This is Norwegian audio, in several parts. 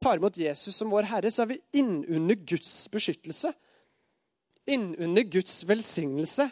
tar imot Jesus som vår Herre, så er vi innunder Guds beskyttelse. Innunder Guds velsignelse.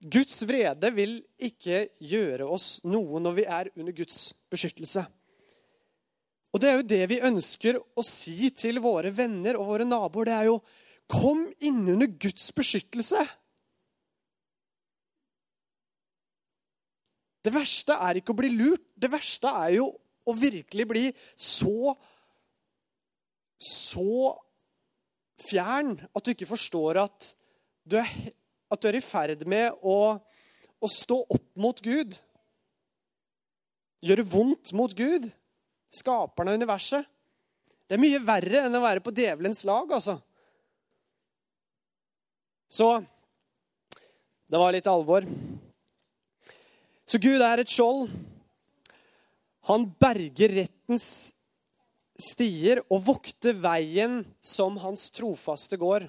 Guds vrede vil ikke gjøre oss noe når vi er under Guds beskyttelse. Og det er jo det vi ønsker å si til våre venner og våre naboer. Det er jo Kom innunder Guds beskyttelse. Det verste er ikke å bli lurt. Det verste er jo å virkelig bli så Så fjern at du ikke forstår at du er, at du er i ferd med å, å stå opp mot Gud. Gjøre vondt mot Gud, skaperen av universet. Det er mye verre enn å være på djevelens lag, altså. Så det var litt alvor. Så Gud er et skjold. Han berger rettens stier og vokter veien som hans trofaste går.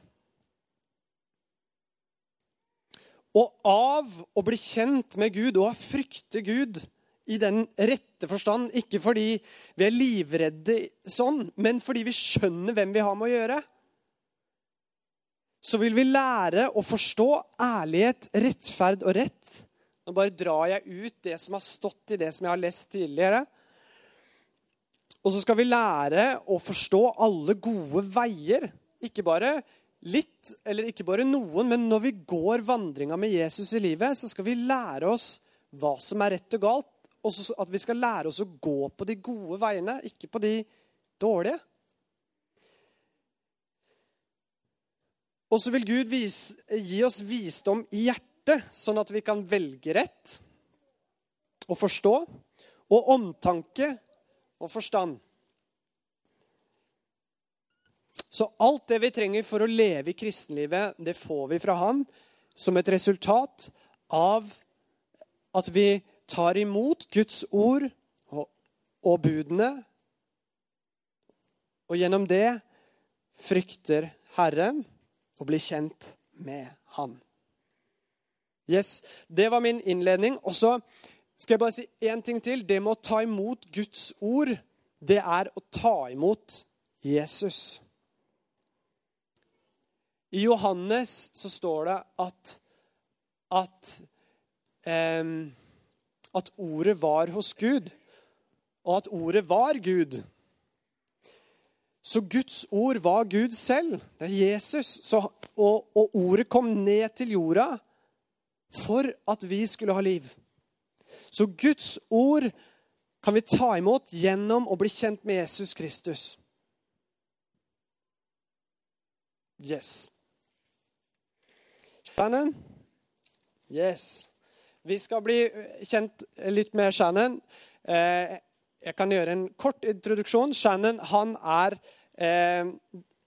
Og av å bli kjent med Gud og frykte Gud i den rette forstand, ikke fordi vi er livredde sånn, men fordi vi skjønner hvem vi har med å gjøre, så vil vi lære å forstå ærlighet, rettferd og rett. Nå bare drar jeg ut det som har stått i det som jeg har lest tidligere. Og så skal vi lære å forstå alle gode veier. Ikke bare litt, eller ikke bare noen, men når vi går vandringa med Jesus i livet, så skal vi lære oss hva som er rett og galt. Og at vi skal lære oss å gå på de gode veiene, ikke på de dårlige. Og så vil Gud vise, gi oss visdom i hjertet, sånn at vi kan velge rett og forstå. Og omtanke og forstand. Så alt det vi trenger for å leve i kristenlivet, det får vi fra Han som et resultat av at vi tar imot Guds ord og, og budene. Og gjennom det frykter Herren og blir kjent med Han. Yes, Det var min innledning. Og så skal jeg bare si én ting til. Det med å ta imot Guds ord, det er å ta imot Jesus. I Johannes så står det at at, eh, at ordet var hos Gud, og at ordet var Gud. Så Guds ord var Gud selv. Det er Jesus. Så, og, og ordet kom ned til jorda for at vi skulle ha liv. Så Guds ord kan vi ta imot gjennom å bli kjent med Jesus Kristus. Yes. Shannon? Yes. Vi skal bli kjent litt med Shannon. Eh, jeg kan gjøre en kort introduksjon. Shannon han er eh,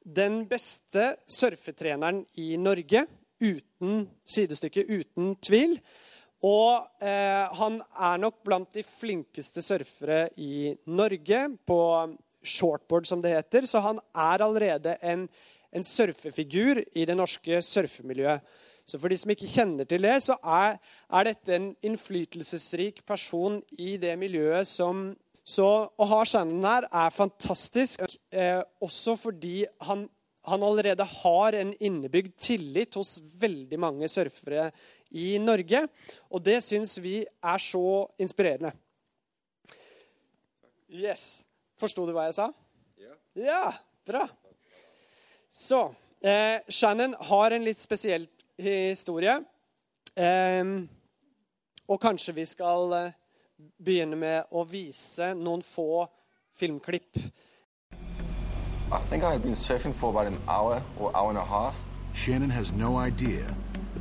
den beste surfetreneren i Norge. Uten sidestykke, uten tvil. Og eh, han er nok blant de flinkeste surfere i Norge på shortboard, som det heter. Så han er allerede en, en surfefigur i det norske surfemiljøet. Så for de som ikke kjenner til det, så er, er dette en innflytelsesrik person i det miljøet som Så å ha Shannon her er fantastisk, eh, også fordi han, han allerede har en innebygd tillit hos veldig mange surfere i Norge. Og det syns vi er så inspirerende. Yes. Forsto du hva jeg sa? Ja. Ja, bra. Så eh, Shannon har en litt spesiell historie. Eh, og kanskje vi skal eh, begynne med å vise noen få filmklipp. I think I had been surfing for about an hour or hour and a half. Shannon has no idea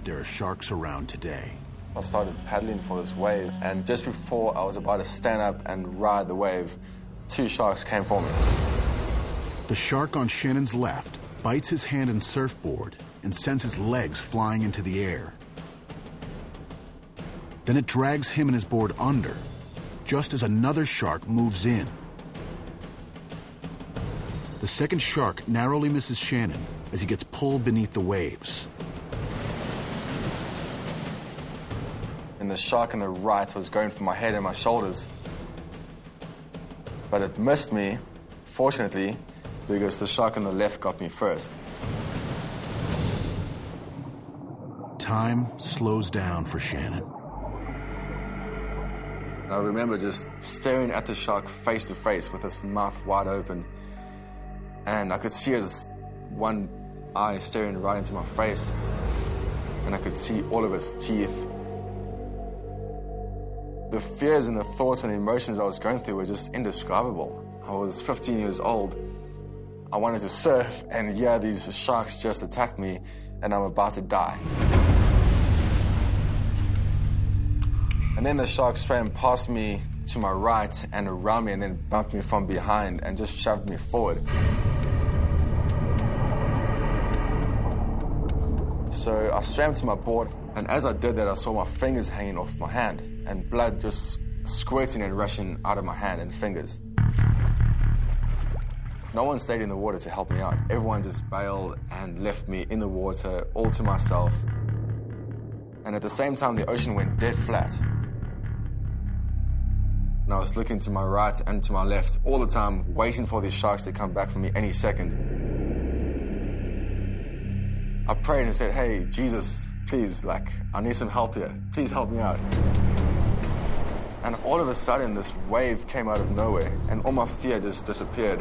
there are sharks around today. I started paddling for this wave, and just before I was about to stand up and ride the wave, two sharks came for me. The shark on Shannon's left bites his hand and surfboard and sends his legs flying into the air. Then it drags him and his board under, just as another shark moves in. The second shark narrowly misses Shannon as he gets pulled beneath the waves. And the shark on the right was going for my head and my shoulders. But it missed me fortunately, because the shark on the left got me first. Time slows down for Shannon. I remember just staring at the shark face to face with his mouth wide open. And I could see his one eye staring right into my face. And I could see all of his teeth. The fears and the thoughts and the emotions I was going through were just indescribable. I was 15 years old. I wanted to surf, and yeah, these sharks just attacked me, and I'm about to die. And then the shark swam past me to my right and around me and then bumped me from behind and just shoved me forward. So I swam to my board, and as I did that, I saw my fingers hanging off my hand and blood just squirting and rushing out of my hand and fingers. No one stayed in the water to help me out. Everyone just bailed and left me in the water all to myself. And at the same time, the ocean went dead flat. And I was looking to my right and to my left all the time, waiting for these sharks to come back for me any second. I prayed and said, Hey, Jesus, please, like, I need some help here. Please help me out. And all of a sudden, this wave came out of nowhere, and all my fear just disappeared.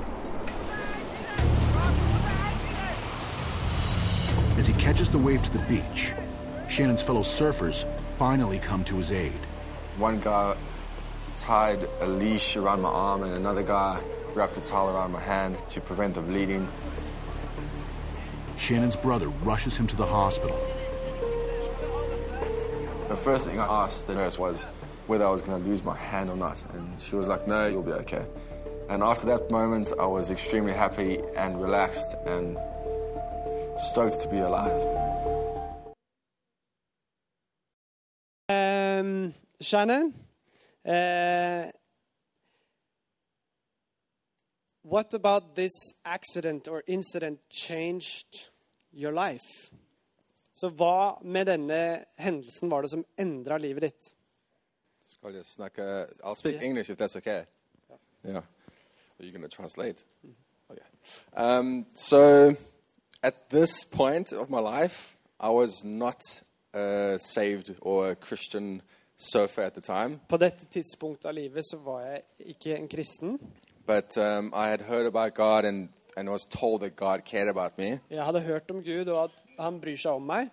As he catches the wave to the beach, Shannon's fellow surfers finally come to his aid. One guy tied a leash around my arm, and another guy wrapped a towel around my hand to prevent the bleeding. Shannon's brother rushes him to the hospital. The first thing I asked the nurse was whether I was going to lose my hand or not, and she was like, "No, you'll be okay." And after that moment, I was extremely happy and relaxed and stoked to be alive. Um, Shannon, uh, what about this accident or incident changed your life? Så hva med denne hendelsen var det som endra livet ditt? Skal jeg snakke I'll speak Yeah. English if that's okay. Yeah. Are you going to translate? Okay. Um, so, at this point of my life, I was not a saved or a Christian surfer at the time, På dette tidspunktet av livet så var jeg ikke en kristen. but um, I had heard about God and, and was told that God cared about me. Jeg hadde hørt om Gud, og at han bryr seg om meg.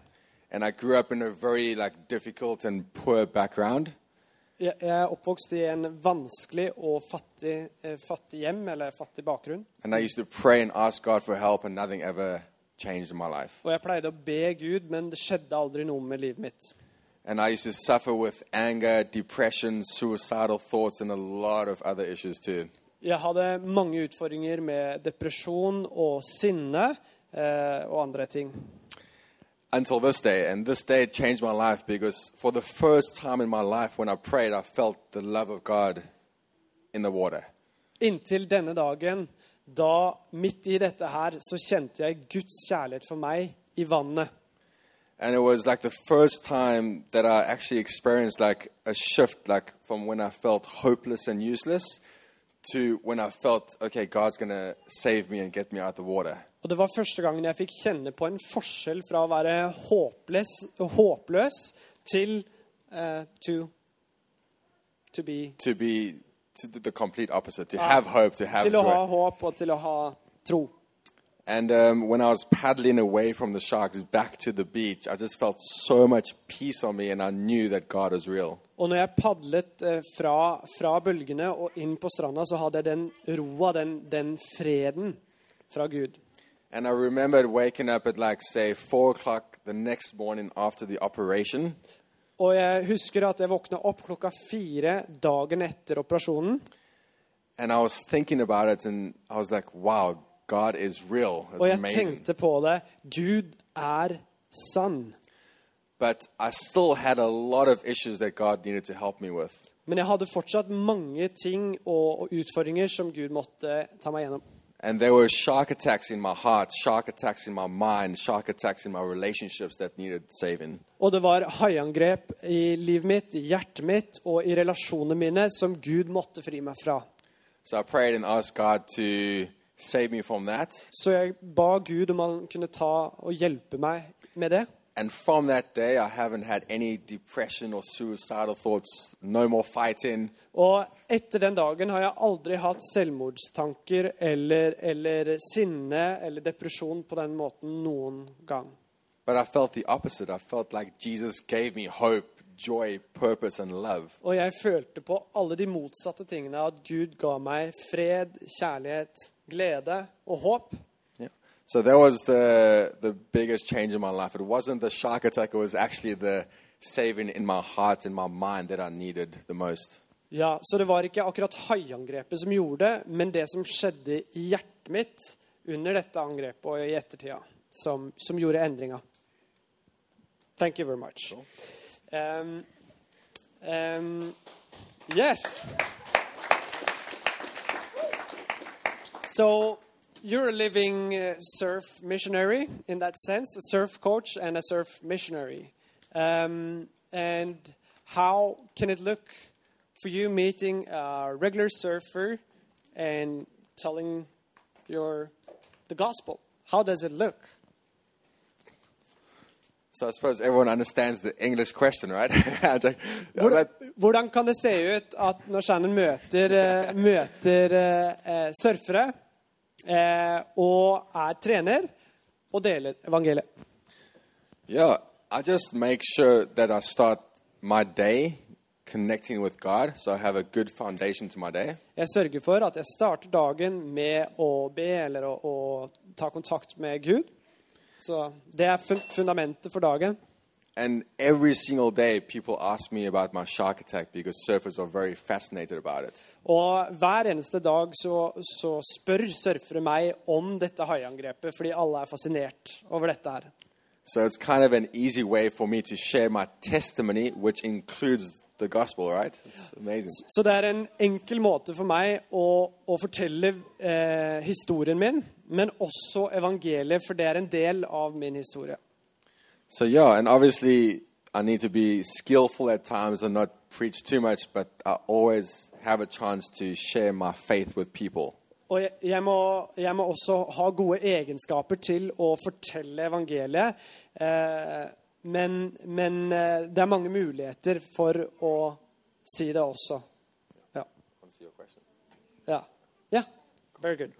And I grew up in a very like difficult and poor background. Jeg er oppvokst i en vanskelig og fattig, eh, fattig hjem, eller fattig bakgrunn. And I used to pray and ask God for help, and nothing ever changed in my life. Og jeg pleide å be Gud, men det skjedde aldri noe med livet mitt. And I used to suffer with anger, depression, suicidal thoughts, and a lot of other issues too. Jeg hadde mange utfordringer med depresjon og sinne eh, og andre ting. Until this day. And this day changed my life because for the first time in my life, when I prayed, I felt the love of God in the water. Inntil denne dagen, da midt i dette her, så kjente jeg Guds kjærlighet for meg i vannet. And it was like the first time that I actually experienced like a shift, like from when I felt hopeless and useless to when I felt, okay, God's going to save me and get me out the water. Og det var første gangen jeg fikk kjenne på en forskjell fra å være håpløs, håpløs til uh, to, to be To be to the complete opposite, to have hope, to have Til å ha håp og til å ha tro. And um, when I was paddling away from the sharks back to the beach, I just felt so much peace on me, and I knew that God was real. Og når jeg padlet eh, fra, fra bølgene og inn på stranda, så hadde jeg den roa, den, den freden fra Gud. And I remembered waking up at like, say, four o'clock the next morning after the operation. Og jeg husker at jeg våkna opp klokka fire dagen etter operasjonen. And I was thinking about it, and I was like, wow, God is real. It's Og jeg amazing. tenkte på det. Gud er sann. But I still had a lot of issues that God needed to help me with. Men jeg hadde fortsatt mange ting og, og utfordringer som Gud måtte ta meg gjennom. And there were shark attacks in my heart, shark attacks in my mind, shark attacks in my relationships that needed saving. Og det var haiangrep i livet mitt, i hjertet mitt og i relasjonene mine som Gud måtte fri meg fra. So I prayed and asked God to save me from that. Så jeg ba Gud om han kunne ta og hjelpe meg med det. And from that day, I haven't had any depression or suicidal thoughts, no more fighting. Og etter den dagen har jeg aldri hatt selvmordstanker eller, eller sinne eller depresjon på den måten noen gang. But I felt the opposite. I felt like Jesus gave me hope, joy, purpose, and love. Og jeg følte på alle de motsatte tingene. At Gud ga meg fred, kjærlighet, glede og håp. Yeah. So that was the, the biggest change in my life. It wasn't the shark attack, it was actually the saving in my heart and my mind that I needed the most. Ja, Så det var ikke akkurat haiangrepet som gjorde det, men det som skjedde i hjertet mitt under dette angrepet og i ettertida, som, som gjorde endringa. Thank you very much. Um, um, yes. So you're a living uh, surf missionary in that sense, a surf coach and a surf missionary. Um, and how can it look for you meeting a regular surfer and telling your the gospel? How does it look? So I suppose everyone understands the English question, right? Hvordan, hvordan kan det se ut at når Shannon møter, eh, møter eh, surfere eh, og er trener og deler evangeliet? yeah, I just make sure that I start my day connecting with God, so I have a good foundation to my day. Jeg sørger for at jeg starter dagen med å be eller å, å ta kontakt med Gud. Så det er fun fundamentet for dagen. And every single day, people ask me about my shark attack because surfers are very fascinated about it. Og hver eneste dag så, så spør surfere meg om dette haiangrepet, fordi alle er fascinert over dette her. So it's kind of an easy way for me to share my testimony, which includes the gospel, right? It's amazing. Så det er en enkel måte for meg å, å fortelle eh, historien min, men også evangeliet, for det er en del av min historie. So, yeah, and obviously, I need to be skillful at times and not preach too much, but I always have a chance to share my faith with people. Og jeg, jeg, må, jeg må også ha gode egenskaper til å fortelle evangeliet. Eh, men men eh, det er mange muligheter for å si det også. Ja. Answer your question. Yeah. Yeah. Very good.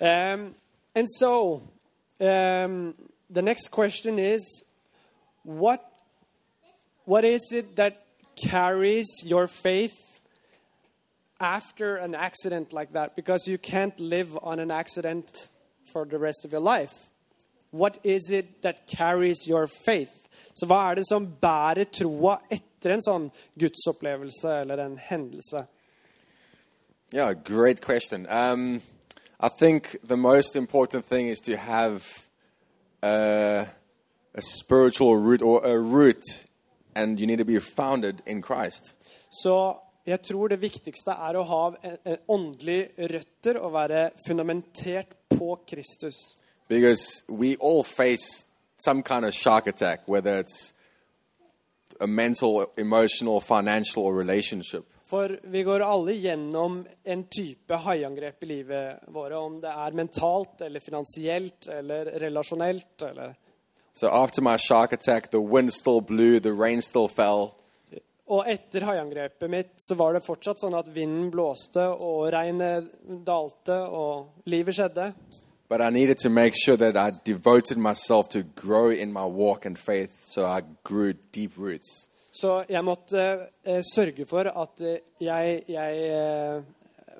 Um, and so, um, the next question is, what what is it that carries your faith after an accident like that? Because you can't live on an accident for the rest of your life. What is it that carries your faith? Så hva er det som bærer troa etter en sånn gudsopplevelse eller en hendelse? Yeah, great question. Um, I think the most important thing is to have a, a spiritual root or a root, and you need to be founded in Christ. Så jeg tror det viktigste er å ha en- en åndelig røtter og være fundamentert på Kristus. Because we all face some kind of shark attack, whether it's a mental, emotional, financial, or relationship. For vi går alle gjennom en type haiangrep i livet våre, om det er mentalt eller finansielt eller relasjonelt eller So after my shark attack, the wind still blew, the rain still fell. Og etter haiangrepet mitt så var det fortsatt sånn at vinden blåste og regnet dalte og livet skjedde. But I needed to make sure that I devoted myself to grow in my walk and faith so I grew deep roots. Så jeg måtte eh, sørge for at eh, jeg, jeg eh,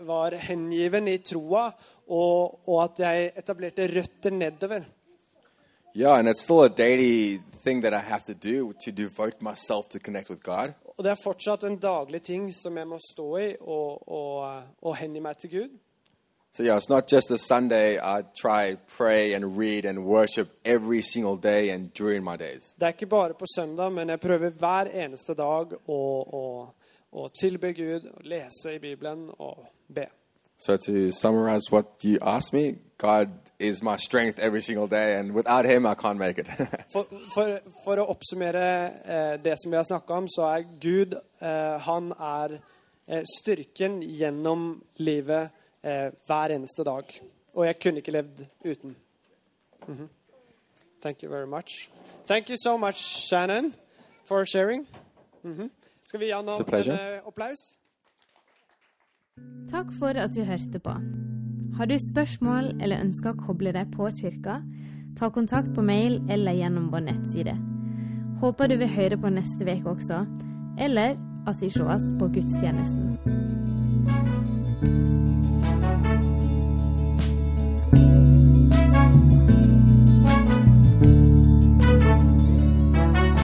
var hengiven i troa, og, og at jeg etablerte røtter nedover. Yeah, and it's still a daily thing that I have to do to devote myself to connect with God. Og det er fortsatt en daglig ting som jeg må stå i og, og, og hengi meg til Gud. So yeah, it's not just a Sunday. I try pray and read and worship every single day and during my days. Det er ikke bare på søndag, men jeg prøver hver eneste dag å, å, å tilbe Gud, å lese i Bibelen og be. So to summarize what you asked me, God is my strength every single day, and without Him, I can't make it. For, for, for å oppsummere eh, det som vi har snakka om, så er Gud eh, Han er eh, styrken gjennom livet eh, hver eneste dag. Og jeg kunne ikke levd uten. Mhm. Thank you very much. Thank you so much, Shannon, for sharing. Mhm. Skal vi gi han It's en eh, applaus? Takk for at du hørte på. Har du spørsmål eller ønsker å koble deg på kirka, ta kontakt på mail eller gjennom vår nettside. Håper du vil høre på neste uke også, eller at vi sees på gudstjenesten.